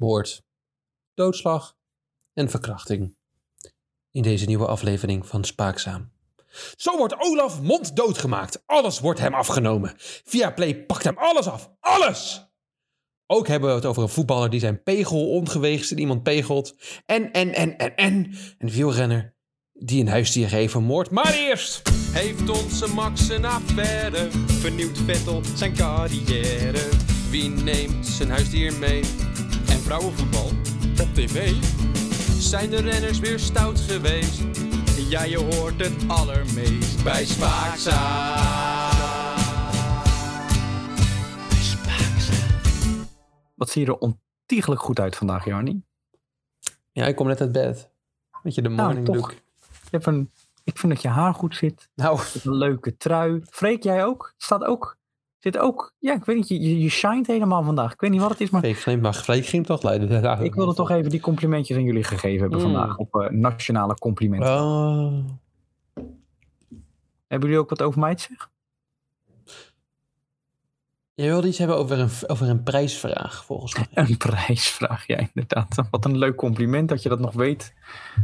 moord, doodslag en verkrachting. In deze nieuwe aflevering van Spaakzaam. Zo wordt Olaf monddood gemaakt. Alles wordt hem afgenomen. Viaplay pakt hem alles af. Alles! Ook hebben we het over een voetballer die zijn pegel ongeweegst in iemand pegelt. En, en, en, en, en. Een wielrenner die een huisdier heeft vermoord. Maar eerst... Heeft onze Max een affaire? Vernieuwt Vettel zijn carrière? Wie neemt zijn huisdier mee? En vrouwenvoetbal op tv? Zijn de renners weer stout geweest? Ja, je hoort het allermeest bij Spaakzaam. Wat zie je er ontiegelijk goed uit vandaag, Jarni. Ja, ik kom net uit bed. Weet je, de morning toch. look. Je hebt een, ik vind dat je haar goed zit. Nou, een leuke trui. Freek, jij ook? Staat ook? Zit ook? Ja, ik weet niet. Je, je, shined helemaal vandaag. Ik weet niet wat het is, maar mag Freek Glim toch leiden. ik wilde toch even die complimentjes aan jullie gegeven hebben Mm. vandaag. Op eh, nationale complimenten. Oh. Hebben jullie ook wat over mij te zeggen? Je wilde iets hebben over een, over een prijsvraag, volgens mij. Een prijsvraag, ja, inderdaad. Wat een leuk compliment dat je dat nog weet.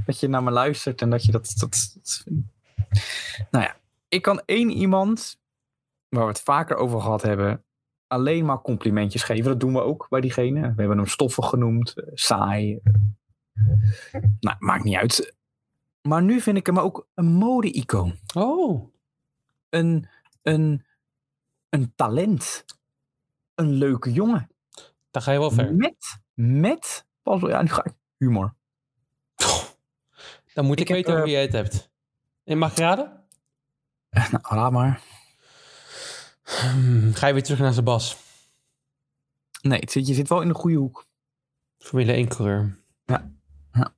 Dat je naar me luistert en dat je dat. dat, dat- Nou ja, ik kan één iemand, waar we het vaker over gehad hebben, alleen maar complimentjes geven. Dat doen we ook bij diegene. We hebben hem stoffig genoemd, eh, saai. Nou, maakt niet uit. Maar nu vind ik hem ook een mode-icoon. Oh. Een, een, een talent. Een leuke jongen. Dan ga je wel ver. Met, met, pas ja, nu ga ik, humor. Dan moet ik, Ik heb, weten eh, hoe jij het hebt. En mag ik raden? Eh, Nou, laat maar. Hmm, ga je weer terug naar Sebas. Nee, het zit, je zit wel in de goede hoek. Formule 1 coureur. Ja. Ja.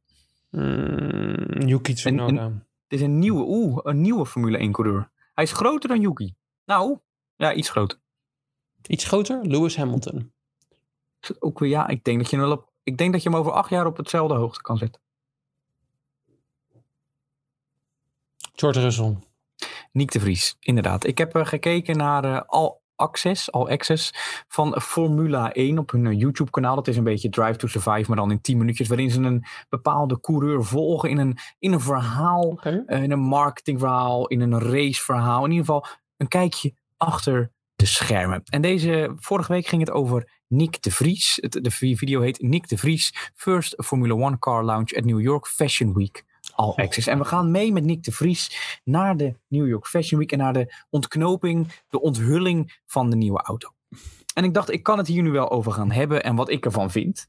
Mm, Yuki Tsunoda. Het is een nieuwe, oeh, een nieuwe Formule 1 coureur. Hij is groter dan Yuki. Nou, ja, iets groter. Iets groter? Lewis Hamilton. Ook weer, ja, ik denk dat je hem wel op, ik denk dat je hem over acht jaar op hetzelfde hoogte kan zetten. George Russell. Nick de Vries, inderdaad. Ik heb eh, gekeken naar eh, All Access, All Access van Formula 1 op hun eh, YouTube kanaal. Dat is een beetje Drive to Survive, maar dan in 10 minuutjes. Waarin ze een bepaalde coureur volgen in een, in een verhaal. In een marketingverhaal, in een raceverhaal. In ieder geval een kijkje achter de schermen. En deze, vorige week ging het over Nick de Vries. De vi- video heet Nick de Vries, First Formula One Car Launch at New York Fashion Week. All Access. En we gaan mee met Nick de Vries naar de New York Fashion Week en naar de ontknoping, de onthulling van de nieuwe auto. En ik dacht, ik kan het hier nu wel over gaan hebben en wat ik ervan vind.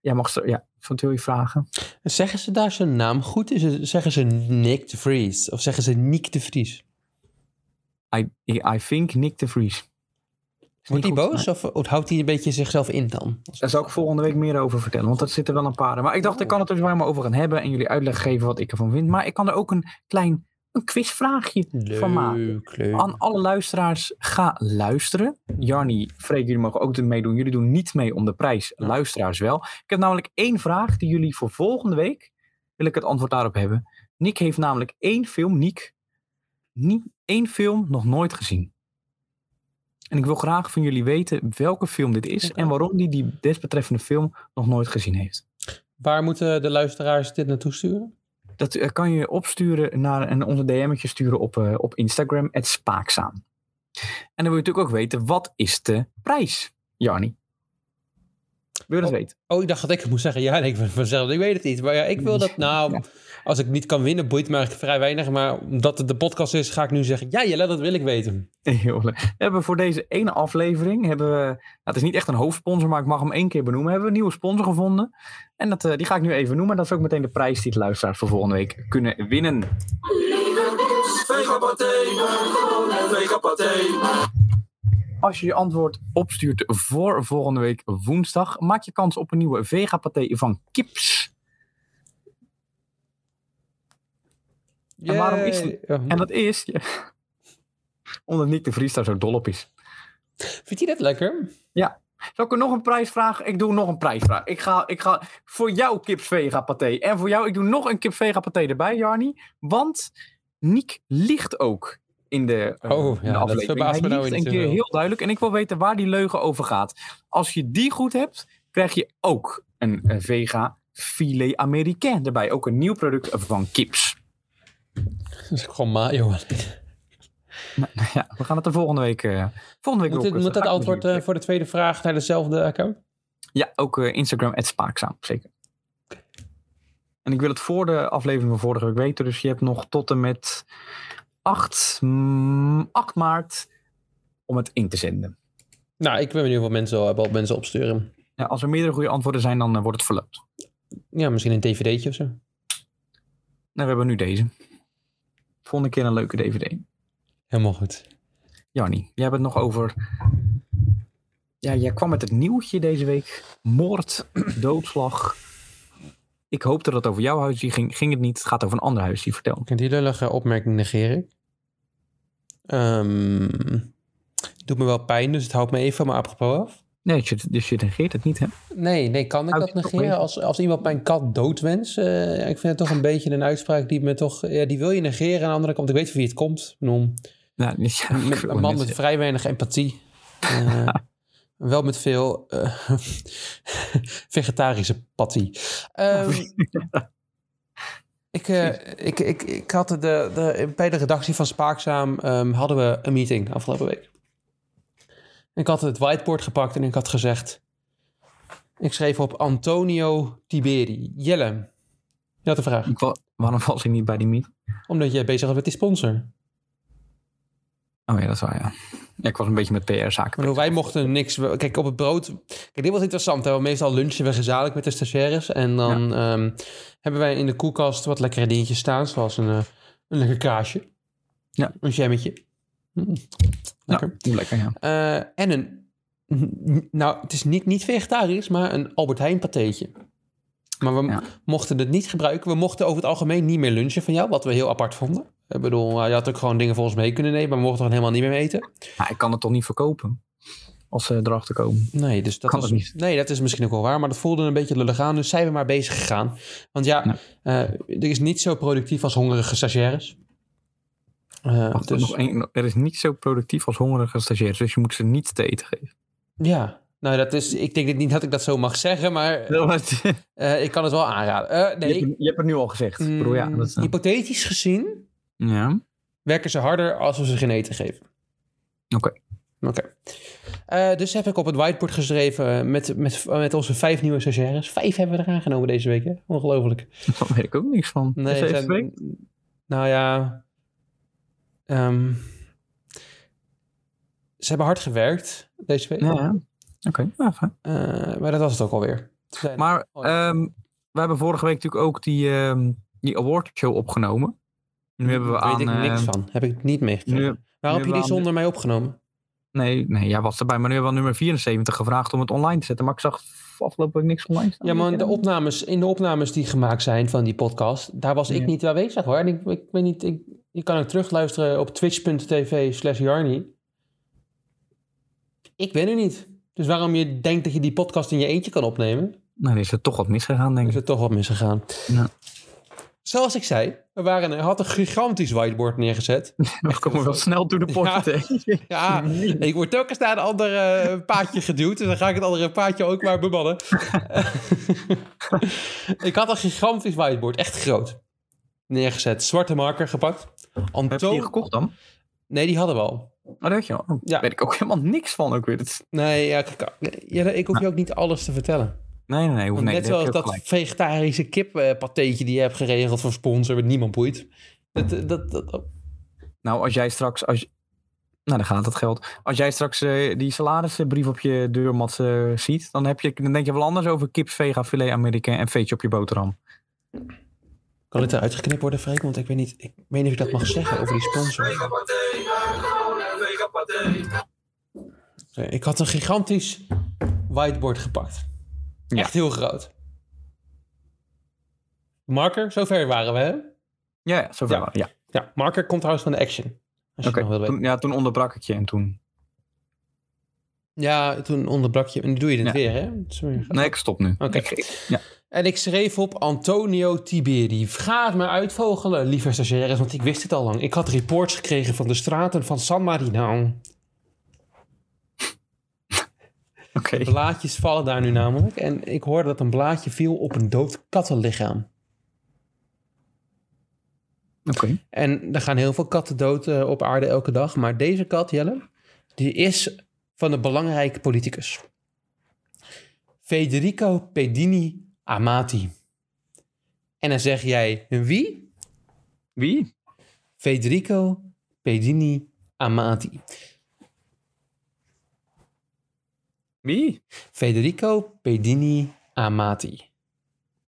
Jij mag zo, ja, wat wil je vragen? Zeggen ze daar zijn naam goed? Is het, zeggen ze Nick de Vries? Of zeggen ze Nick de Vries? I, I think Nick de Vries. Wordt hij boos? Of, of houdt hij een beetje zichzelf in dan? Daar zal ik volgende week meer over vertellen, want er zitten wel een paar. Maar ik dacht, ik kan het er dus maar over gaan hebben en jullie uitleg geven wat ik ervan vind. Maar ik kan er ook een klein een quizvraagje van maken. Leuk, leuk. Aan alle luisteraars, ga luisteren. Jarni, Freek, jullie mogen ook meedoen. Jullie doen niet mee om de prijs, luisteraars wel. Ik heb namelijk één vraag die jullie voor volgende week, wil ik het antwoord daarop hebben. Nick heeft namelijk één film, Nick, niet één film nog nooit gezien. En ik wil graag van jullie weten welke film dit is en waarom die die desbetreffende film nog nooit gezien heeft. Waar moeten de luisteraars dit naartoe sturen? Dat eh, kan je opsturen naar en onze DM'tje sturen op, eh, op Instagram, het Spaakzaam. En dan wil je natuurlijk ook weten, wat is de prijs, Jarni? Wil je dat Oh. weten? Oh, ik dacht dat ik het moest zeggen. Ja, ik ben vanzelf. Ik weet het niet. Maar ja, ik wil dat. Nou, Ja. als ik niet kan winnen, boeit me eigenlijk vrij weinig. Maar omdat het de podcast is, ga ik nu zeggen. Ja, Jelle, dat wil ik weten. Heel leuk. We hebben voor deze ene aflevering, hebben we, nou, het is niet echt een hoofdsponsor, maar ik mag hem één keer benoemen, hebben we een nieuwe sponsor gevonden. En dat, eh, die ga ik nu even noemen. Dat is ook meteen de prijs die de luisteraars voor volgende week kunnen winnen. Als je je antwoord opstuurt voor volgende week woensdag, maak je kans op een nieuwe vegapaté van Kips. En waarom is die- Ja. En dat is, ja, omdat Nick de Vries daar zo dol op is. Vindt hij dat lekker? Zal ik er nog een prijs vragen? Ik doe nog een prijsvraag. Ik ga, ik ga voor jou kips vega paté. En voor jou, ik doe nog een kip vega paté erbij, Jarni. Want Niek ligt ook in de, eh, Oh, ja, de dat aflevering. Hij me nou een keer heel duidelijk. En ik wil weten waar die leugen over gaat. Als je die goed hebt, krijg je ook een, eh, vega filet américain erbij. Ook een nieuw product van Kips. Dat is gewoon mayo. Nou, ja, we gaan het de volgende week... eh volgende week Moet, dit, moet dat antwoord voor de tweede vraag naar dezelfde account? Ja, ook Instagram, spaakzaam, zeker. En ik wil het voor de aflevering van vorige week weten. Dus je hebt nog tot en met 8, mm, 8 maart om het in te zenden. Nou, ik ben benieuwd wat mensen, wat mensen opsturen. Ja, als er meerdere goede antwoorden zijn, dan eh, wordt het verloot. Ja, misschien een dvd'tje of zo. Nou, we hebben nu deze. Volgende keer een leuke DVD. Helemaal goed. Jannie, jij hebt het nog over... Ja, jij kwam met het nieuwtje deze week. Moord, doodslag. Ik hoopte dat het over jouw huisdier ging. Ging het niet. Het gaat over een ander huisdier. Vertel. Die lullige opmerking negeer ik. Ehm, doet me wel pijn, dus het houdt me even van me apropos af. Nee, dus je, dus negeert het niet, hè? Nee, nee, kan ik dat negeren? Als, als iemand mijn kat doodwens? Eh, ja, ik vind het toch een beetje een uitspraak die me toch... Ja, die wil je negeren aan de andere kant. Ik weet van wie het komt. Bedoel, Nou, niet- ja, met, een man met vrij weinig empathie. Eh, wel met veel eh, vegetarische pathie. Ehm, ik, eh, ik, ik, ik had de, de, bij de redactie van Spaakzaam ehm, hadden we een meeting afgelopen week. Ik had het whiteboard gepakt en ik had gezegd... Ik schreef op Antonio Tiberi. Jelle, je had een vraag. Ik wa- waarom was ik niet bij die meet? Omdat jij bezig was met die sponsor. Oh ja, dat is waar, ja. ja ik was een beetje met PR-zaken. Wij mochten niks. Kijk, op het brood. Kijk, dit was interessant. Hè? Meestal lunchen we gezamenlijk met de stagiaires. En dan ehm, hebben wij in de koelkast wat lekkere dingetjes staan. Zoals een, eh, een lekker kaasje. Ja. Een jammetje. Mm, Lekker. Ja, lekker, ja. Eh, en een. Nou, het is niet, niet vegetarisch, maar een Albert Heijn patéetje. Maar we Ja. mochten het niet gebruiken. We mochten over het algemeen niet meer lunchen van jou, wat we heel apart vonden. Ik bedoel, je had ook gewoon dingen voor ons mee kunnen nemen, maar we mochten er helemaal niet meer mee eten. Maar ik kan het toch niet verkopen? Als ze erachter komen. Nee, dus dat Kan het niet. Nee, dat is misschien ook wel waar, maar dat voelde een beetje lullig aan. Dus zijn we maar bezig gegaan. Want ja, Ja. eh, er is niet zo productief als hongerige stagiaires. Eh, Wacht, dus, nog één- er is niet zo productief als hongerige stagiairs. Dus je moet ze niet te eten geven. ja, nou dat is, ik denk niet dat ik dat zo mag zeggen, maar je, eh, ik kan het wel aanraden. Eh, nee, hebt, je hebt het nu al gezegd. Bedoel, ja, mm, dat is, eh, hypothetisch gezien ja. werken ze harder als we ze geen eten geven. Oké. Oké. Eh, dus heb ik op het whiteboard geschreven met, met, met onze vijf nieuwe stagiaires. Vijf hebben we eraan genomen deze week, hè? Ongelooflijk. Daar weet ik ook niks van. Nee, zijn- week? nou ja. ehm, ze hebben hard gewerkt deze week. Ja, ja. Oké. Eh, maar dat was het ook alweer. Zijn- Maar Oh, ehm, we hebben vorige week natuurlijk ook die, ehm die awardshow opgenomen. Nu hebben we Weet aan... ik niks ehm, van. Heb ik niet meegekregen. nu- Waarom heb je die aan- zonder mij opgenomen? Nee, nee, jij was erbij. Maar nu hebben we aan nummer 74 gevraagd om het online te zetten. Maar ik zag afgelopen week niks online staan. Ja, maar Weet de opnames, in de opnames die gemaakt zijn van die podcast, daar was ik Ja. niet aanwezig hoor. En ik, ik weet niet, ik, je kan ook terugluisteren op twitch.tv slash Jarny. Ik ben er niet. Dus waarom je denkt dat je die podcast in je eentje kan opnemen, Nou, dan is er toch wat misgegaan, denk is ik. er toch wat misgegaan. Ja. Zoals ik zei, we waren, had een gigantisch whiteboard neergezet. We komen wel snel door de poort. Ja. Ja, ik word telkens naar een ander eh, paadje geduwd. Dus dan ga ik het andere paadje ook maar bemannen. ik had een gigantisch whiteboard, echt groot. Neergezet, zwarte marker gepakt. Heb je die gekocht dan? Nee, die hadden we al. Oh, dat weet je wel. Oh, Ja. weet ik ook helemaal niks van ook weer. Nee, ja, kijk, ja, ik hoef je ook niet alles te vertellen. Nee, nee, nee. Hoeft, nee Net zoals dat gelijk. vegetarische kippatéetje die je hebt geregeld voor sponsor, wat niemand boeit. Dat, dat, dat, dat- Nou, als jij straks... Als je... Nou, dan gaat het geld. Als jij straks eh, die salarisbrief op je deurmat eh, ziet... Dan, heb je, dan denk je wel anders over kip, vega, filet americain en veetje op je boterham. Kan dit eruit geknipt worden, Freek? Want ik weet niet, ik weet niet of ik dat mag zeggen over die sponsor. Ik had een gigantisch whiteboard gepakt. Ja. Echt heel groot. Marker, zover waren we, hè? Ja, ja zover. Ja. wel, Ja. Ja, marker komt trouwens van de action. Als je Oké, het nog wil weten. toen, ja, toen onderbrak ik je en toen... Ja, toen onderbrak je. En nu doe je het weer, hè? Sorry. Nee, ik stop nu. Oké. Ja. En ik schreef op Antonio Tiberi. Ga het me uitvogelen, lieve stagiaires, want ik wist het al lang. Ik had reports gekregen van de straten van San Marino. Oké. Blaadjes vallen daar nu namelijk. En ik hoorde dat een blaadje viel op een dood kattenlichaam. Oké. En er gaan heel veel katten dood eh, op aarde elke dag. Maar deze kat, Jelle, die is van een belangrijke politicus. Federico Pedini Amati. En dan zeg jij, wie? Wie? Federico Pedini Amati. Wie? Federico Pedini Amati.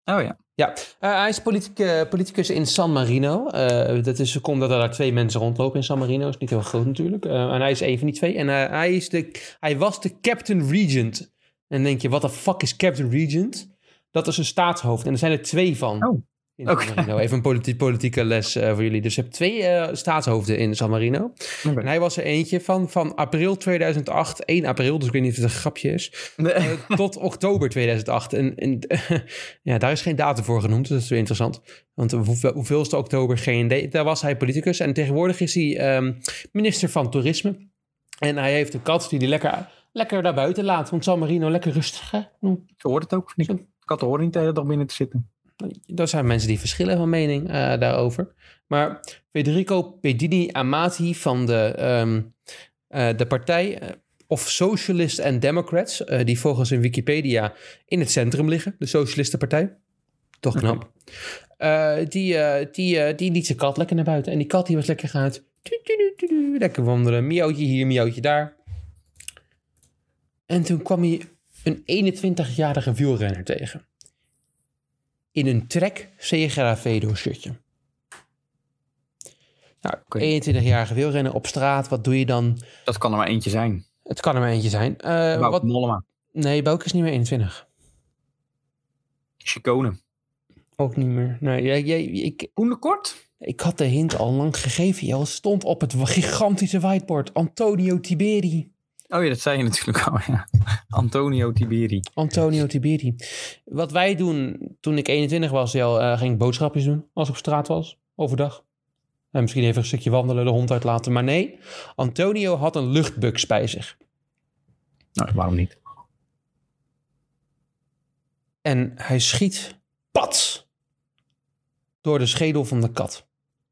Oh ja. Ja, eh, hij is eh, politicus in San Marino. Eh, dat is, komt dat er daar twee mensen rondlopen in San Marino. is niet heel groot natuurlijk. En hij is een van die twee. En hij, is de, hij was de Captain Regent. En dan denk je, wat de fuck is Captain Regent? Dat is een staatshoofd. En er zijn er twee van. Oh, in San. Even een politi- politieke les eh, voor jullie. Dus je hebt twee eh, staatshoofden in San Marino. En hij was er eentje van, van april 2008, 1 april, dus ik weet niet of het een grapje is, Nee. eh, tot oktober 2008. En, en ja, daar is geen datum voor genoemd, dus dat is weer interessant. Want hoeveel, hoeveelste oktober, geen idee. Daar was hij politicus en tegenwoordig is hij ehm, minister van Toerisme. En hij heeft een kat die hij lekker, lekker daar buiten laat. Want San Marino lekker rustig, hè? Zo hoort het ook, vind ik. Katten horen niet de hele dag binnen te zitten. Er zijn mensen die verschillen van mening eh, daarover. Maar Federico Pedini Amati van de, ehm, eh, de partij eh, of Socialists and Democrats, die volgens hun Wikipedia in het centrum liggen, de Socialistenpartij. Toch knap. Die, die, die liet zijn kat lekker naar buiten. En die kat die was lekker gaan. Lekker wandelen. Miauwtje hier, miauwtje daar. En toen kwam hij een 21-jarige wielrenner tegen in een Trek Segafredo shirtje. Nou, Oké. 21-jarige wielrennen op straat, wat doe je dan? Dat kan er maar eentje zijn. Het kan er maar eentje zijn. Wout wat, Mollema. nee, Bouke is niet meer 21. Chicone. Ook niet meer. Nee, jij, jij, ik, ik had de hint al lang gegeven. Het stond op het gigantische whiteboard. Antonio Tiberi. Oh ja, dat zei je natuurlijk al. Ja. Antonio Tiberi. Antonio Tiberi. Wat wij doen, toen ik 21 was, Jel, eh, ging ik boodschapjes doen als ik op straat was, overdag. En misschien even een stukje wandelen, de hond uitlaten. Maar nee, Antonio had een luchtbuks bij zich. Nou, waarom niet? En hij schiet, pats, door de schedel van de kat.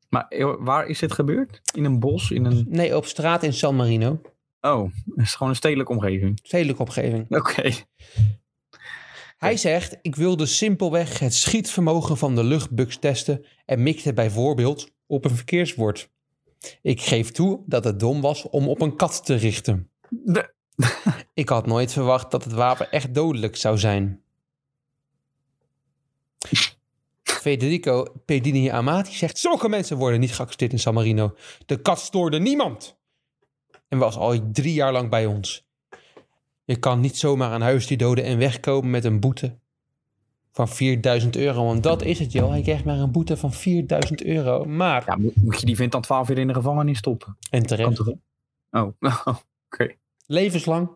Maar eh, waar is dit gebeurd? In een bos? In een... Nee, op straat in San Marino. Oh, het is gewoon een stedelijke omgeving. Stedelijke opgeving. Oké. Hij zegt, ik wilde simpelweg het schietvermogen van de luchtbuks testen en mikte bijvoorbeeld op een verkeersbord. Ik geef toe dat het dom was om op een kat te richten. De- Ik had nooit verwacht dat het wapen echt dodelijk zou zijn. Federico Pedini Amati zegt, zulke mensen worden niet geaccepteerd in San Marino. De kat stoorde niemand. En was al drie jaar lang bij ons. Je kan niet zomaar een huisdier doden en wegkomen met een boete van 4000 euro. Want dat is het, joh. Hij krijgt maar een boete van 4000 euro. Maar, Ja, moet, je die vent dan 12 jaar in de gevangenis stoppen? en terecht, toch? Oh, oké. levenslang.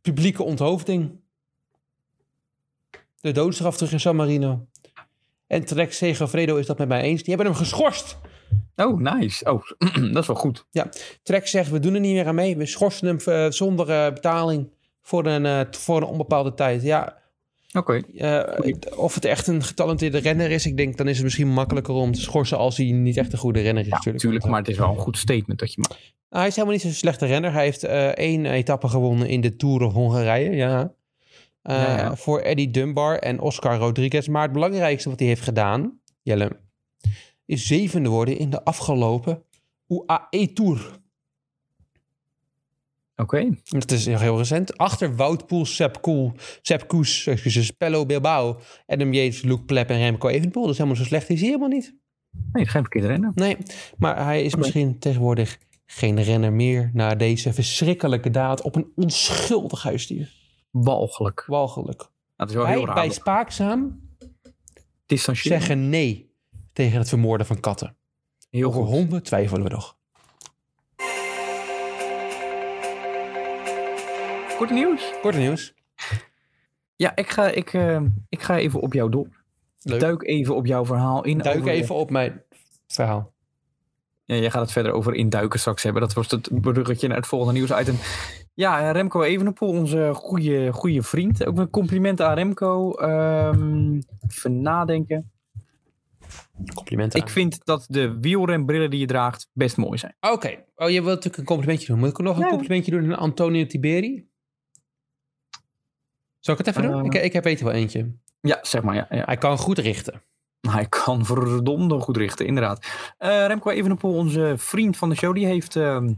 Publieke onthoofding. De doodstraf terug in San Marino. En Trek Segafredo is dat met mij eens. Die hebben hem geschorst. Oh, nice. Oh, dat is wel goed. Trek zegt, we doen er niet meer aan mee. We schorsen hem eh, zonder eh, betaling voor een, eh, voor een onbepaalde tijd. Ja, Oké. of het echt een getalenteerde renner is, ik denk dan is het misschien makkelijker om te schorsen als hij niet echt een goede renner is. Ja, natuurlijk. natuurlijk. Maar het is wel een goed statement dat je maakt. Nou, hij is helemaal niet zo'n slechte renner. Hij heeft één etappe gewonnen in de Tour of Hongarije. Ja. Ja, ja. Voor Eddie Dunbar en Oscar Rodriguez. Maar het belangrijkste wat hij heeft gedaan, Jelle, is zevende worden in de afgelopen UAE Tour. Oké. Dat is heel recent. Achter Wout Poels, Sepp, Koel, Sepp Koes, excuses, Pello Bilbao, Adam Yates, Luke Plep en Remco Evenepoel. Dat is helemaal zo slecht is hij helemaal niet. Nee, geen verkeerde rennen. Nee, maar hij is misschien tegenwoordig geen renner meer na deze verschrikkelijke daad op een onschuldig huisdier. Walgelijk. Walgelijk. Dat is wel heel raar. bij Spaakzaam zeggen nee tegen het vermoorden van katten. Heel Over goed. honden twijfelen we nog. Kort nieuws. Korte nieuws. Ja, ik ga, ik, eh, ik ga even op jou door. Leuk. Duik even op jouw verhaal in. Duik over- even op mijn verhaal. Ja, jij gaat het verder over induiken straks hebben. Dat was het bruggetje naar het volgende nieuwsitem. Ja, Remco Evenepoel, onze goede, goede vriend. Ook een compliment aan Remco. Ehm, even nadenken. Complimenten. Ik vind dat de wielrenbrillen die je draagt best mooi zijn. Oké. Oh, je wilt natuurlijk een complimentje doen. Moet ik nog een complimentje doen aan Antonio Tiberi? Zal ik het even doen? Eh. Ik, ik heb weten wel eentje. Ja, zeg maar. Ja, ja. Hij kan goed richten. Hij kan verdomde goed richten, inderdaad. Eh, Remco Evenepoel, onze vriend van de show, die heeft ehm,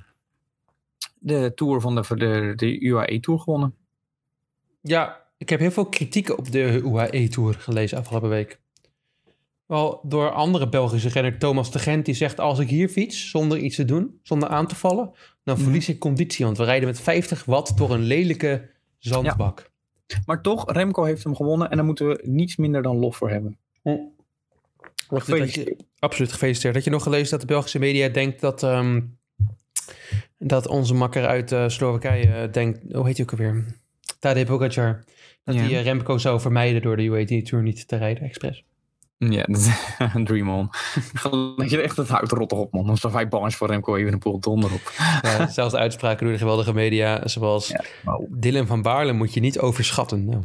de Tour van de, de, de UAE Tour gewonnen. Ja, ik heb heel veel kritiek op de UAE-tour gelezen afgelopen week. Wel door andere Belgische renner Thomas de Gent die zegt... als ik hier fiets zonder iets te doen, zonder aan te vallen... dan Mhm. verlies ik conditie. Want we rijden met 50 watt door een lelijke zandbak. Maar toch, Remco heeft hem gewonnen en daar moeten we niets minder dan lof voor hebben. Wacht, dat je, absoluut gefeliciteerd. Dat je nog gelezen dat de Belgische media denkt dat... ehm, dat onze makker uit eh, Slowakije eh, denkt... Hoe heet hij ook alweer? Tadej Pogacar. Dat Ja. hij eh, Remco zou vermijden door de UAE-tour niet te rijden, expres. Ja, dream on. Dat je echt het hout rottig op, man. Alsof hij bang voor Remco Evenepoel donder op. Ja, zelfs uitspraken door de geweldige media, zoals Ja, wow. Dylan van Baarle moet je niet overschatten. Nou.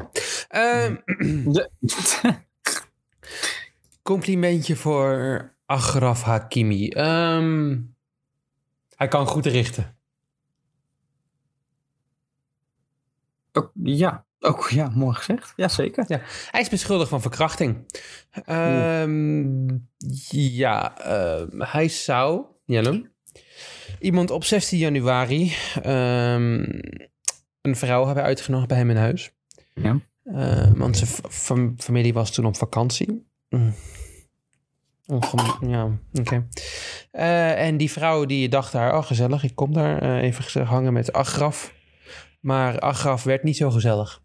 Ehm, complimentje voor Agraf Hakimi. Ehm, hij kan goed richten. Ook- ja, ook ja, mooi gezegd. Ja, zeker. Hij is beschuldigd van verkrachting. Ehm, ja, ehm, hij zou, Jelle, iemand op 16 januari ehm, een vrouw hebben uitgenodigd bij hem in huis. Ja. Eh, want zijn fam- familie was toen op vakantie. Mm. Ja, oké. Eh, en die vrouw die dacht daar, oh gezellig, ik kom daar eh, even hangen met Agraf. Maar Agraf werd niet zo gezellig.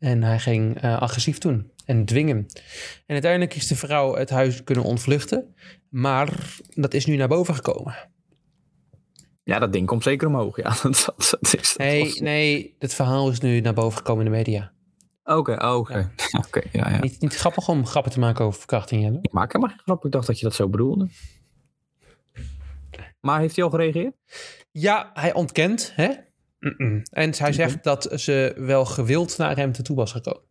En hij ging eh, agressief doen en dwingen. En uiteindelijk is de vrouw het huis kunnen ontvluchten. Maar dat is nu naar boven gekomen. Ja, dat ding komt zeker omhoog. Ja, dat, dat, is. dat Nee, was- nee, het verhaal is nu naar boven gekomen in de media. Oké, oké. Oké, ja, ja. Niet, niet grappig om grappen te maken over verkrachting. Ik maak helemaal geen grap. Ik dacht dat je dat zo bedoelde. Maar heeft hij al gereageerd? Ja, hij ontkent, hè? Mm-mm. En hij zegt dat ze wel gewild naar hem toe was gekomen.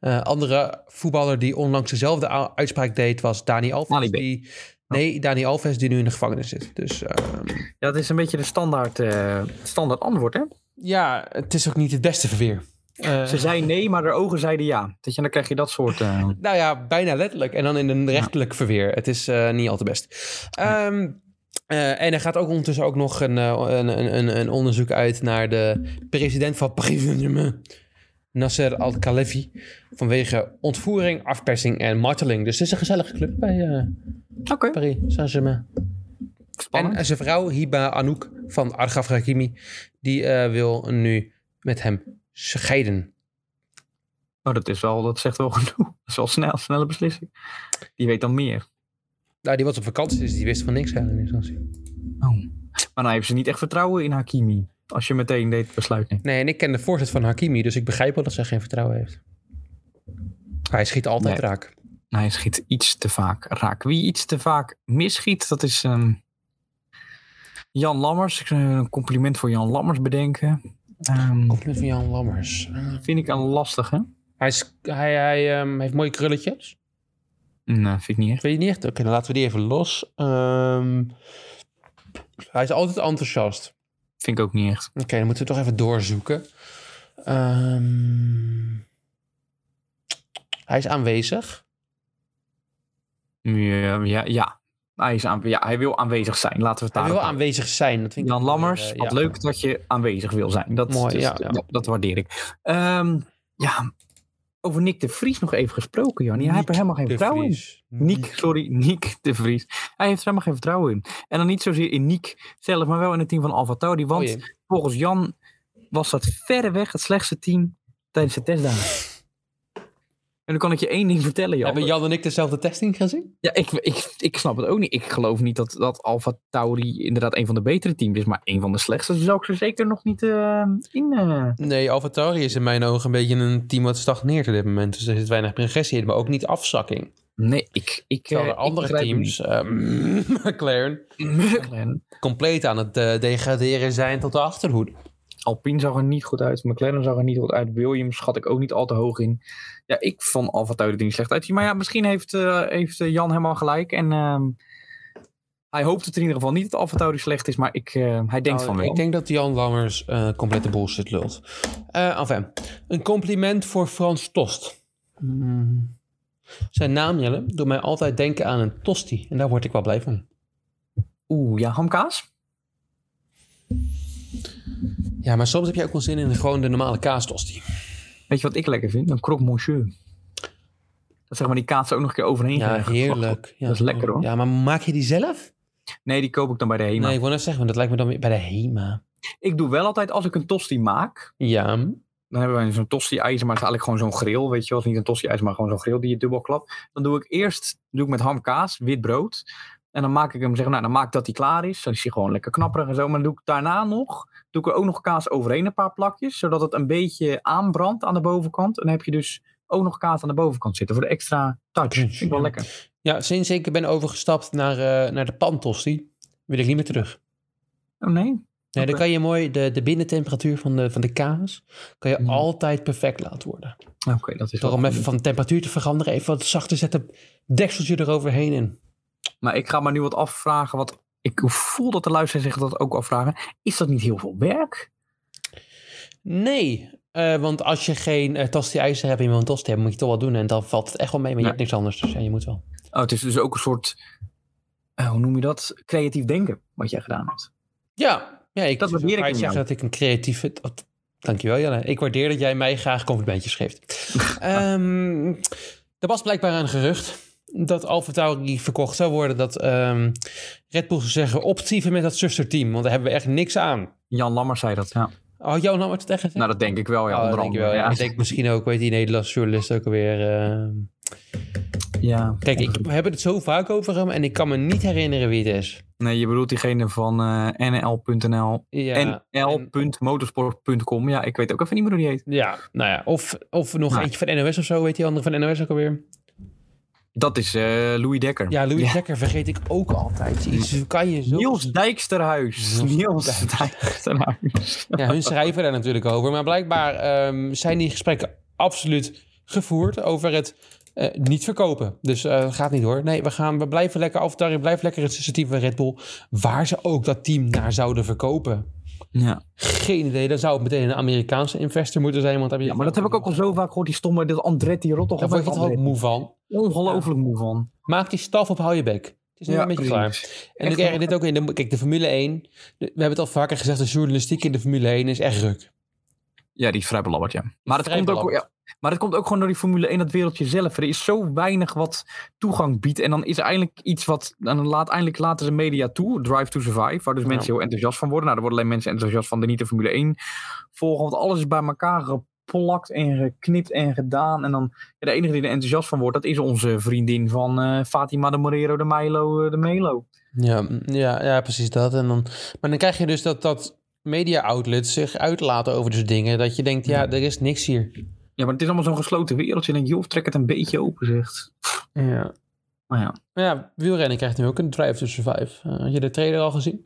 Eh, andere voetballer die onlangs dezelfde uitspraak deed was Dani Alves. Die, nee, Dani Alves die nu in de gevangenis zit. Dus ehm, Ja, dat is een beetje de standaard, eh, standaard antwoord, hè? ja, het is ook niet het beste verweer. Eh, Ze zei nee, maar haar ogen zeiden ja. Je, dan krijg je dat soort... Nou ja, bijna letterlijk. En dan in een rechtelijk verweer. Het is niet al te best. Ehm, eh, en er gaat ook ondertussen ook nog een, eh, een, een, een, een onderzoek uit naar de president van Paris Saint-Germain, Nasser Al-Khalafi. Vanwege ontvoering, afpersing en marteling. Dus het is een gezellige club bij eh, Oké, Paris Saint-Germain. spannend. En zijn vrouw, Hiba Anouk van Argaf Hakimi, die eh, wil nu met hem scheiden. Oh, dat, is wel, dat zegt wel genoeg. Dat is wel snel, snelle beslissing. Die weet dan meer. Nou, die was op vakantie, dus die wist van niks eigenlijk in instantie. Oh. Maar nou hebben ze niet echt vertrouwen in Hakimi. Als je meteen dit besluit neemt. Nee, en ik ken de voorzet van Hakimi, dus ik begrijp wel dat zij geen vertrouwen heeft. Hij schiet altijd Nee. raak. Hij schiet iets te vaak raak. Wie iets te vaak misschiet, dat is ehm, Jan Lammers. Ik zou een compliment voor Jan Lammers bedenken. Ehm, Compliment van Jan Lammers. Vind ik een lastige. hij is, hij, hij ehm, heeft mooie krulletjes. Nee, vind ik niet echt. Weet je niet echt? Oké, dan laten we die even los. Ehm, hij is altijd enthousiast. Vind ik ook niet echt. Oké, dan moeten we toch even doorzoeken. Ehm, hij is aanwezig. Ja, ja, ja. Hij, is aan, ja, hij wil aanwezig zijn. Laten we het Hij daar wil aanwezig zijn. Dat vind Jan Lammers, eh, wat ja. leuk dat je aanwezig wil zijn. Dat, Mooi, dus- ja, ja. Dat, dat waardeer ik. Ehm, ja, over Nick de Vries nog even gesproken, Jan. Hij heeft er helemaal geen vertrouwen in. Nick, sorry, Nick de Vries. Hij heeft er helemaal geen vertrouwen in. En dan niet zozeer in Nick zelf, maar wel in het team van Alfa Tauri. Want Oh volgens Jan was dat verreweg het slechtste team tijdens de testdagen. En dan kan ik je één ding vertellen, Jan. Hebben Jan en ik dezelfde testing gezien? Ja, ik, ik, ik snap het ook niet. Ik geloof niet dat, dat Alfa Tauri inderdaad een van de betere teams is, maar een van de slechtste zou ik er zeker nog niet eh, in. eh. Nee, AlphaTauri is in mijn ogen een beetje een team wat stagneert op dit moment. Dus er zit weinig progressie in, maar ook niet afzakking. Nee, ik. ik Terwijl eh, er andere ik teams, ehm, McLaren, niet. compleet aan het degraderen zijn tot de achterhoede. Alpine zag er niet goed uit. McLaren zag er niet goed uit. Williams schat ik ook niet al te hoog in. Ja, ik vond Alfa Tauri er niet slecht uitzien. Maar ja, misschien heeft, eh, heeft eh, Jan helemaal gelijk. En ehm, hij hoopt het in ieder geval niet dat Alfa Tauri slecht is. Maar ik, eh, hij denkt Nou, van wel. Ik denk dat Jan Lammers complete bullshit lult. Enfin, een compliment voor Frans Tost. Mm, Zijn naam, Jelle, doet mij altijd denken aan een tosti. En daar word ik wel blij van. Oeh, ja, hamkaas? Ja, maar soms heb je ook wel zin in gewoon de normale kaastosti. Weet je wat ik lekker vind? Een croque monsieur. Dat zeg maar die kaas er ook nog een keer overheen Ja, heerlijk. Ja, Dat is lekker, hoor. Ja, maar maak je die zelf? Nee, die koop ik dan bij de HEMA. Nee, ik wil net zeggen, want dat lijkt me dan weer bij de HEMA. Ik doe wel altijd, als ik een tosti maak, Ja, dan hebben wij zo'n tosti-ijzer, maar het is eigenlijk gewoon zo'n grill, weet je wel. Niet een tosti-ijzer, maar gewoon zo'n grill die je dubbel klapt. Dan doe ik eerst, doe ik met ham, kaas, wit brood. En dan maak ik hem, zeg, nou, dan maak ik dat hij klaar is. Dan is hij gewoon lekker knapperig en zo. Maar dan doe ik daarna nog, doe ik er ook nog kaas overheen, een paar plakjes. Zodat het een beetje aanbrandt aan de bovenkant. En dan heb je dus ook nog kaas aan de bovenkant zitten voor de extra touch. Vind ik wel Ja. lekker. ja sinds ik ben overgestapt naar, eh, naar de pantosti, wil ik niet meer terug. Oh nee? Nee, dan kan je mooi de, de binnentemperatuur van de, van de kaas kan je Ja. altijd perfect laten worden. Oké, dat is Door hem goed. even van temperatuur te veranderen, even wat zachter zetten, dekseltje eroverheen en Maar ik ga me nu wat afvragen, wat ik voel dat de luisteraars zich dat ook afvragen. Is dat niet heel veel werk? Nee, eh, want als je geen uh, tosti ijzer hebt en je wil een hebben, moet je toch wel doen. En dan valt het echt wel mee, maar je hebt niks anders. Dus ja, je moet wel. Oh, het is dus ook een soort, eh, hoe noem je dat? Creatief denken, wat jij gedaan hebt. Ja, ja ik Dat waardeer ik je zeggen dat ik een creatieve... dat- Dankjewel, Janne. Ik waardeer dat jij mij graag complimentjes geeft. Ehm, er was blijkbaar een gerucht dat Alfa Tauri verkocht zou worden. Dat ehm, Red Bull zou zeggen, optieven met dat zusterteam. Want daar hebben we echt niks aan. Jan Lammers zei dat, ja. Oh, jou nou wat tegen? Nou, dat denk ik wel, ja. oh, onder denk wel. Ja. Ik denk misschien ook, weet die Nederlandse journalist ook alweer... ehm, ja. Kijk, ik, we hebben het zo vaak over hem en ik kan me niet herinneren wie het is. Nee, je bedoelt diegene van eh, nl.nl. Ja, nl.motorsport.com. Ja, ik weet ook even niet meer hoe die heet. ja nou ja, of, of nog eentje van NOS of zo, weet die andere van NOS ook alweer? Dat is eh, Louis Dekker. Ja, Louis Dekker vergeet ik ook altijd. Hoe kan je zo... Niels Dijksterhuis. Niels Dijksterhuis. Ja, hun schrijven daar natuurlijk over. Maar blijkbaar ehm, zijn die gesprekken absoluut gevoerd over het eh, niet verkopen. Dus het gaat niet hoor. Nee, we, gaan, we blijven lekker af. Daar blijft lekker het van Red Bull. Waar ze ook dat team naar zouden verkopen. Ja. Geen idee. Dan zou het meteen een Amerikaanse investor moeten zijn. Want ja, maar dat heb ik ook al zo vaak gehoord. Die stomme, Andretti Rotterdam. Daar word je toch ook moe van. Ongelooflijk moe van. Maak die staf op, hou je bek. Het is nu Ja, een beetje precies. klaar. En Echt ik erg dit ook in de, kijk, de Formule 1. de- we hebben het al vaker gezegd, de journalistiek in de Formule 1 is echt ruk. Ja, die is vrij belabberd, ja. Maar het, komt ook, ja, maar het komt ook gewoon door die Formule 1, dat wereldje zelf. Er is zo weinig wat toegang biedt. En dan is er eigenlijk iets wat... Dan laat, eindelijk laten ze media toe, Drive to Survive. Waar dus Ja. mensen heel enthousiast van worden. Nou, er worden alleen mensen enthousiast van die niet de Formule 1 volgen. Want alles is bij elkaar geplakt en geknipt en gedaan. En dan ja, de enige die er enthousiast van wordt, dat is onze vriendin van eh, Fatima de Morero de Milo eh, de Melo. Ja, ja, ja, precies dat. En dan, maar dan krijg je dus dat, dat media outlets zich uitlaten over dus dingen. Dat je denkt, ja, er is niks hier. Ja, maar het is allemaal zo'n gesloten wereldje. En denk, joh, trek het een beetje open, zegt. Ja. Maar ja. Ja, wielrennen krijgt nu ook een Drive to Survive. Eh, had je de trailer al gezien?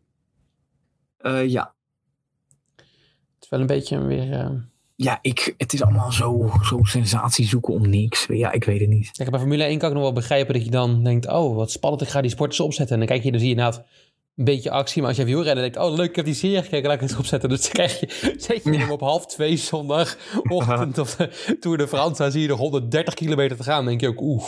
Eh, ja, Het is wel een beetje weer... eh, Ja, ik, het is allemaal zo, zo sensatie zoeken om niks. Ja, ik weet het niet. Kijk, bij Formule 1 kan ik nog wel begrijpen dat je dan denkt... oh, wat spannend, ik ga die sporters opzetten. En dan kijk je, dan zie je inderdaad een beetje actie. Maar als je wielrennen denkt... oh, leuk, ik heb die serie gekeken, laat ik het opzetten. Dus dan krijg je, zet je Ja. hem op half twee zondagochtend... of de Tour de France, dan zie je nog 130 kilometer te gaan. Dan denk je ook, oeh.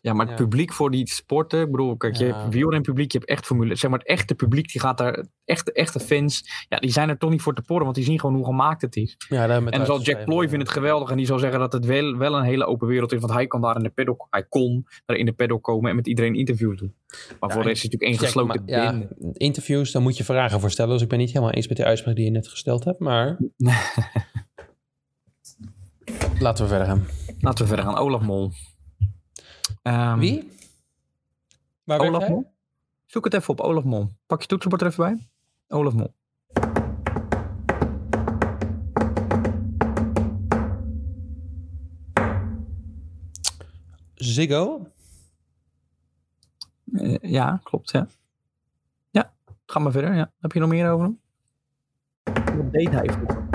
Ja, maar het Ja. publiek voor die sporten, ik bedoel, kijk, je Ja. hebt wielrenpubliek, je hebt echt formule, zeg maar het echte publiek, die gaat daar, echte, echte fans, ja, die zijn er toch niet voor te porren, want die zien gewoon hoe gemaakt het is. Ja, daar met En dan zal Jack Ploy vinden het geweldig en die zal zeggen dat het wel, wel een hele open wereld is, want hij kan daar in de paddock, hij kon daar in de paddock komen en met iedereen interviews doen. Maar voor de rest is het natuurlijk één gesloten bende. Interviews, daar moet je vragen voor stellen. Dus ik ben niet helemaal eens met de uitspraak die je net gesteld hebt. Maar laten we verder gaan. Laten we verder gaan. Olaf Mol. Ehm, Wie? Waar Olaf? Mol? Zoek het even op, Olaf Mol. Pak je toetsenbord er even bij. Olaf Mol. Ziggo? Eh, ja, klopt, ja. Ga maar verder, ja. Heb je nog meer over hem? Wat deed hij vroeger?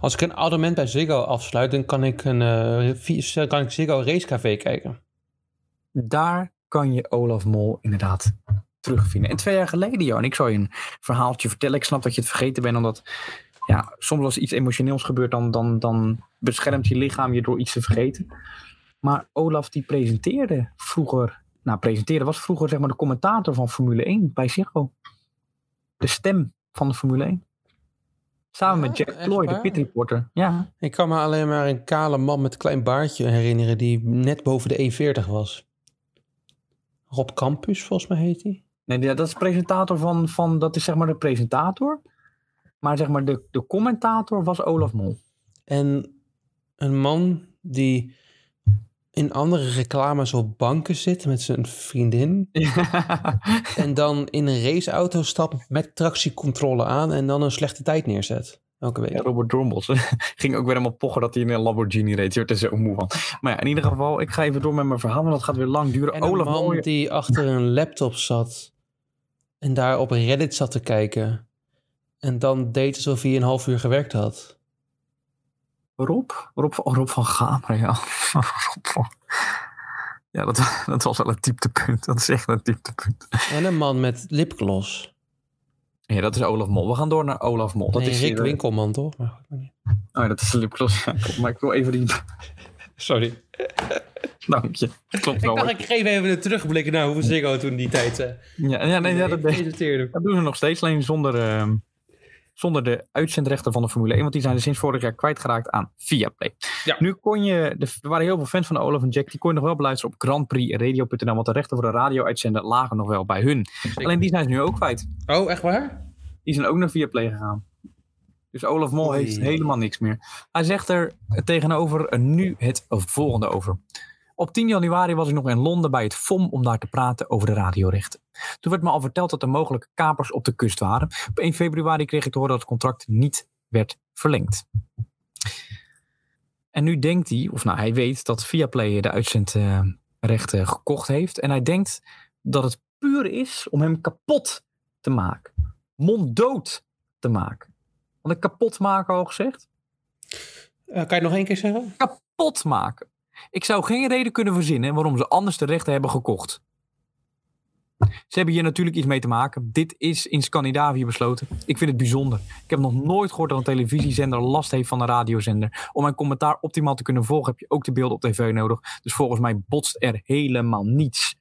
Als ik een abonnement bij Ziggo afsluit, dan kan ik, een, uh, kan ik Ziggo Racecafé kijken. Daar kan je Olaf Mol inderdaad terugvinden. En twee jaar geleden, Johan, ik zou je een verhaaltje vertellen. Ik snap dat je het vergeten bent, omdat ja, soms als iets emotioneels gebeurt, dan, dan, dan beschermt je lichaam je door iets te vergeten. Maar Olaf die presenteerde vroeger, nou presenteerde was vroeger zeg maar de commentator van Formule 1 bij Ziggo. De stem van de Formule 1. Samen Ja, met Jack Ploy, de pit reporter. Ja, Ik kan me alleen maar een kale man met een klein baardje herinneren die net boven de E40 was. Rob Campus, volgens mij heet hij. Nee, dat is presentator van, van, dat is zeg maar de presentator. Maar zeg maar de, de commentator was Olaf Mol. En een man die in andere reclames op banken zit met zijn vriendin. En dan in een raceauto stapt met tractiecontrole aan en dan een slechte tijd neerzet. Elke week. Ja, Robert Drombos ging ook weer helemaal pochen dat hij in een Lamborghini reed. Je wordt er zo moe van. Maar ja, in ieder geval, ik ga even door met mijn verhaal, want dat gaat weer lang duren. En een Olaf man die achter een laptop zat en daar op Reddit zat te kijken. En dan deed alsof hij een half uur gewerkt had. Rob? Rob, van- oh, Rob van Gamer, ja. Rob van... Ja, dat, dat was wel een dieptepunt. Dat is echt een dieptepunt. En een man met lipgloss. Ja, dat is Olaf Mol. We gaan door naar Olaf Mol. Dat Nee, is Rick hier, eh, Winkelman, toch? Maar goed. Oh, dat is de lipgloss. Ja, klopt. maar ik wil even die... Sorry. Dank je. Klopt Ik dacht, ik geef even een terugblik naar hoe Ziggo toen die tijd eh, Ja, ja, nee, ja, dat, presenteerde. Dat doen ze nog steeds, alleen zonder, ehm, zonder de uitzendrechten van de Formule 1. Want die zijn er sinds vorig jaar kwijtgeraakt aan Viaplay. Ja. Nu kon je, de- er waren heel veel fans van Olaf en Jack, die kon je nog wel beluisteren op Grand Prix Radio.nl. Want de rechten voor de radio-uitzender lagen nog wel bij hun. Alleen die zijn ze nu ook kwijt. Oh, echt waar? Die zijn ook naar Viaplay gegaan. Dus Olaf Mol Oei. heeft helemaal niks meer. Hij zegt er tegenover nu het volgende over. Op 10 januari was ik nog in Londen bij het FOM om daar te praten over de radiorechten. Toen werd me al verteld dat er mogelijk kapers op de kust waren. Op 1 februari kreeg ik te horen dat het contract niet werd verlengd. En nu denkt hij, of nou hij weet dat Viaplay de uitzendrechten gekocht heeft. En hij denkt dat het puur is om hem kapot te maken. Monddood te maken. Want ik kapot maken al gezegd? Eh, kan je het nog één keer zeggen? Kapot maken. Ik zou geen reden kunnen verzinnen waarom ze anders de rechten hebben gekocht. Ze hebben hier natuurlijk iets mee te maken. Dit is in Scandinavië besloten. Ik vind het bijzonder. Ik heb nog nooit gehoord dat een televisiezender last heeft van een radiozender. Om mijn commentaar optimaal te kunnen volgen heb je ook de beelden op tv nodig. Dus volgens mij botst er helemaal niets.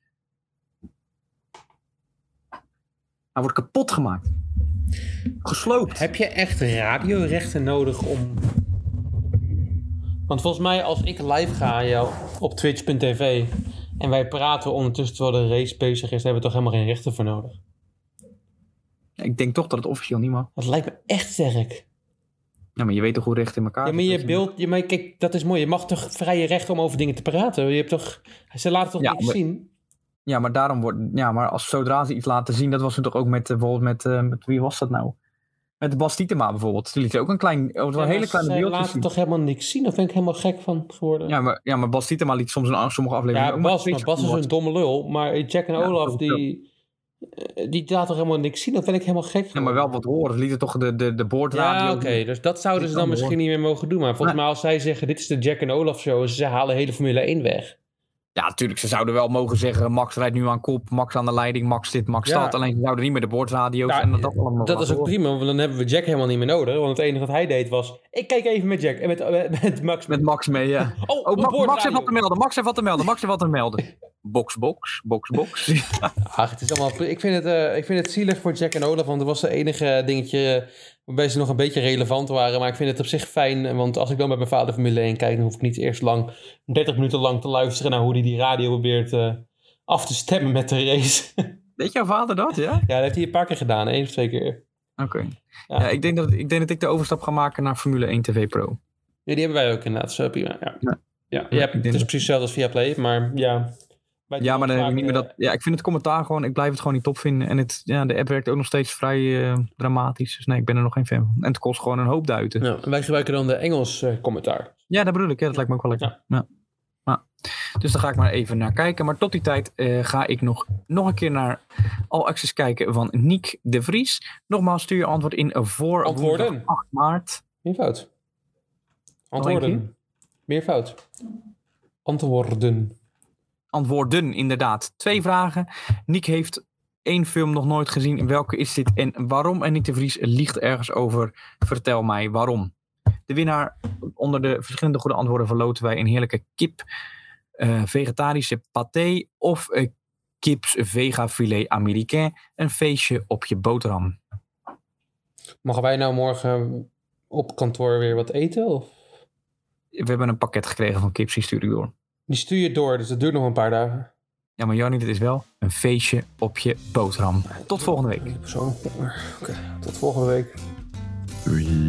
Hij wordt kapot gemaakt. Gesloopt. Heb je echt radiorechten nodig om... Want volgens mij als ik live ga ja, op twitch.tv en wij praten ondertussen terwijl de race bezig is, hebben we toch helemaal geen rechten voor nodig. Ik denk toch dat het officieel niet mag. Dat lijkt me echt sterk. Ja, maar je weet toch hoe recht in elkaar Ja, maar je beeld, je, maar kijk, dat is mooi. Je mag toch vrije recht om over dingen te praten. Je hebt toch, ze laten toch Ja, niks maar- zien. Ja, maar daarom wordt. Ja, maar als zodra ze iets laten zien, dat was het toch ook met eh, bijvoorbeeld met, eh, met wie was dat nou? Met Bas Tietema bijvoorbeeld. Die liet ook een klein, oh, Ja, een hele kleine beeldje laten zien. toch helemaal niks zien. Daar ben ik helemaal gek van geworden. Ja, maar, ja, maar Bas Tietema liet soms een sommige afleveringen Ja, Bas, maar Bas is een domme lul. Maar Jack en Ja, Olaf, die, eh, die laten toch helemaal niks zien. Dat ben ik helemaal gek Ja, maar wel wat horen. Ze lieten toch de, de, de boordradio. Ja, oké. Dus dat zouden ze dan misschien niet meer mogen doen. Maar volgens mij als zij zeggen, dit is de Jack en Olaf show. en Ze halen hele Formule 1 weg. Ja, natuurlijk. Ze zouden wel mogen zeggen: Max rijdt nu aan kop, Max aan de leiding, Max dit, Max Ja. dat. Alleen ze zouden niet meer de boordradio's Ja, en dat, dat allemaal. Dat is ook horen. prima, want dan hebben we Jack helemaal niet meer nodig. Want het enige wat hij deed was, ik kijk even met Jack en met, met, met Max. Met Max mee, ja. oh, Oh, Max, Max heeft wat te melden. Max heeft wat te melden. Max heeft wat te melden. Box, box, box, box. Ach, het is allemaal, ik, vind het, eh, ik vind het zielig voor Jack en Olaf, want dat was de enige dingetje waarbij ze nog een beetje relevant waren. Maar ik vind het op zich fijn, want als ik dan met mijn vader Formule 1 kijk, dan hoef ik niet eerst lang, 30 minuten lang te luisteren naar hoe hij die radio probeert eh, af te stemmen met de race. Weet jouw vader dat, ja? ja, dat heeft hij een paar keer gedaan, één of twee keer. Oké. Ja. Ja. ik, denk dat, ik denk dat ik de overstap ga maken naar Formule 1 TV Pro. Ja, die hebben wij ook inderdaad, zo prima. Ja, Ja. ja. Ja, het is precies hetzelfde als via Play, maar ja. Ja, maar dan heb ik niet meer dat. Ja, ik vind het commentaar gewoon. Ik blijf het gewoon niet top vinden. En het, ja, de app werkt ook nog steeds vrij eh, dramatisch. Dus nee, ik ben er nog geen fan van. En het kost gewoon een hoop duiten. Ja, Ja, en wij gebruiken dan de Engels eh, commentaar. dat bedoel ik. Ja, dat lijkt me ook wel lekker. Ja. Ja. Dus daar ga ik maar even naar kijken. Maar tot die tijd eh, ga ik nog, nog een keer naar All Access kijken van Niek de Vries. Nogmaals, stuur je antwoord in voor Antwoorden. woensdag 8 maart. Fout. Antwoorden. Meervoud. Antwoorden. Antwoorden, inderdaad. Twee vragen. Niek heeft één film nog nooit gezien. Welke is dit en waarom? En Niek de Vries liegt ergens over. Vertel mij waarom. De winnaar, onder de verschillende goede antwoorden, verloten wij een heerlijke kip, eh, vegetarische paté of eh, kips vega filet américain. Een feestje op je boterham. Mogen wij nou morgen op kantoor weer wat eten? Of? We hebben een pakket gekregen van kips, die stuur ik door. Die stuur je door, dus dat duurt nog een paar dagen. Ja, maar Jannie, dit is wel een feestje op je boterham. Tot volgende week. Honger. Oké, tot volgende week. Doei.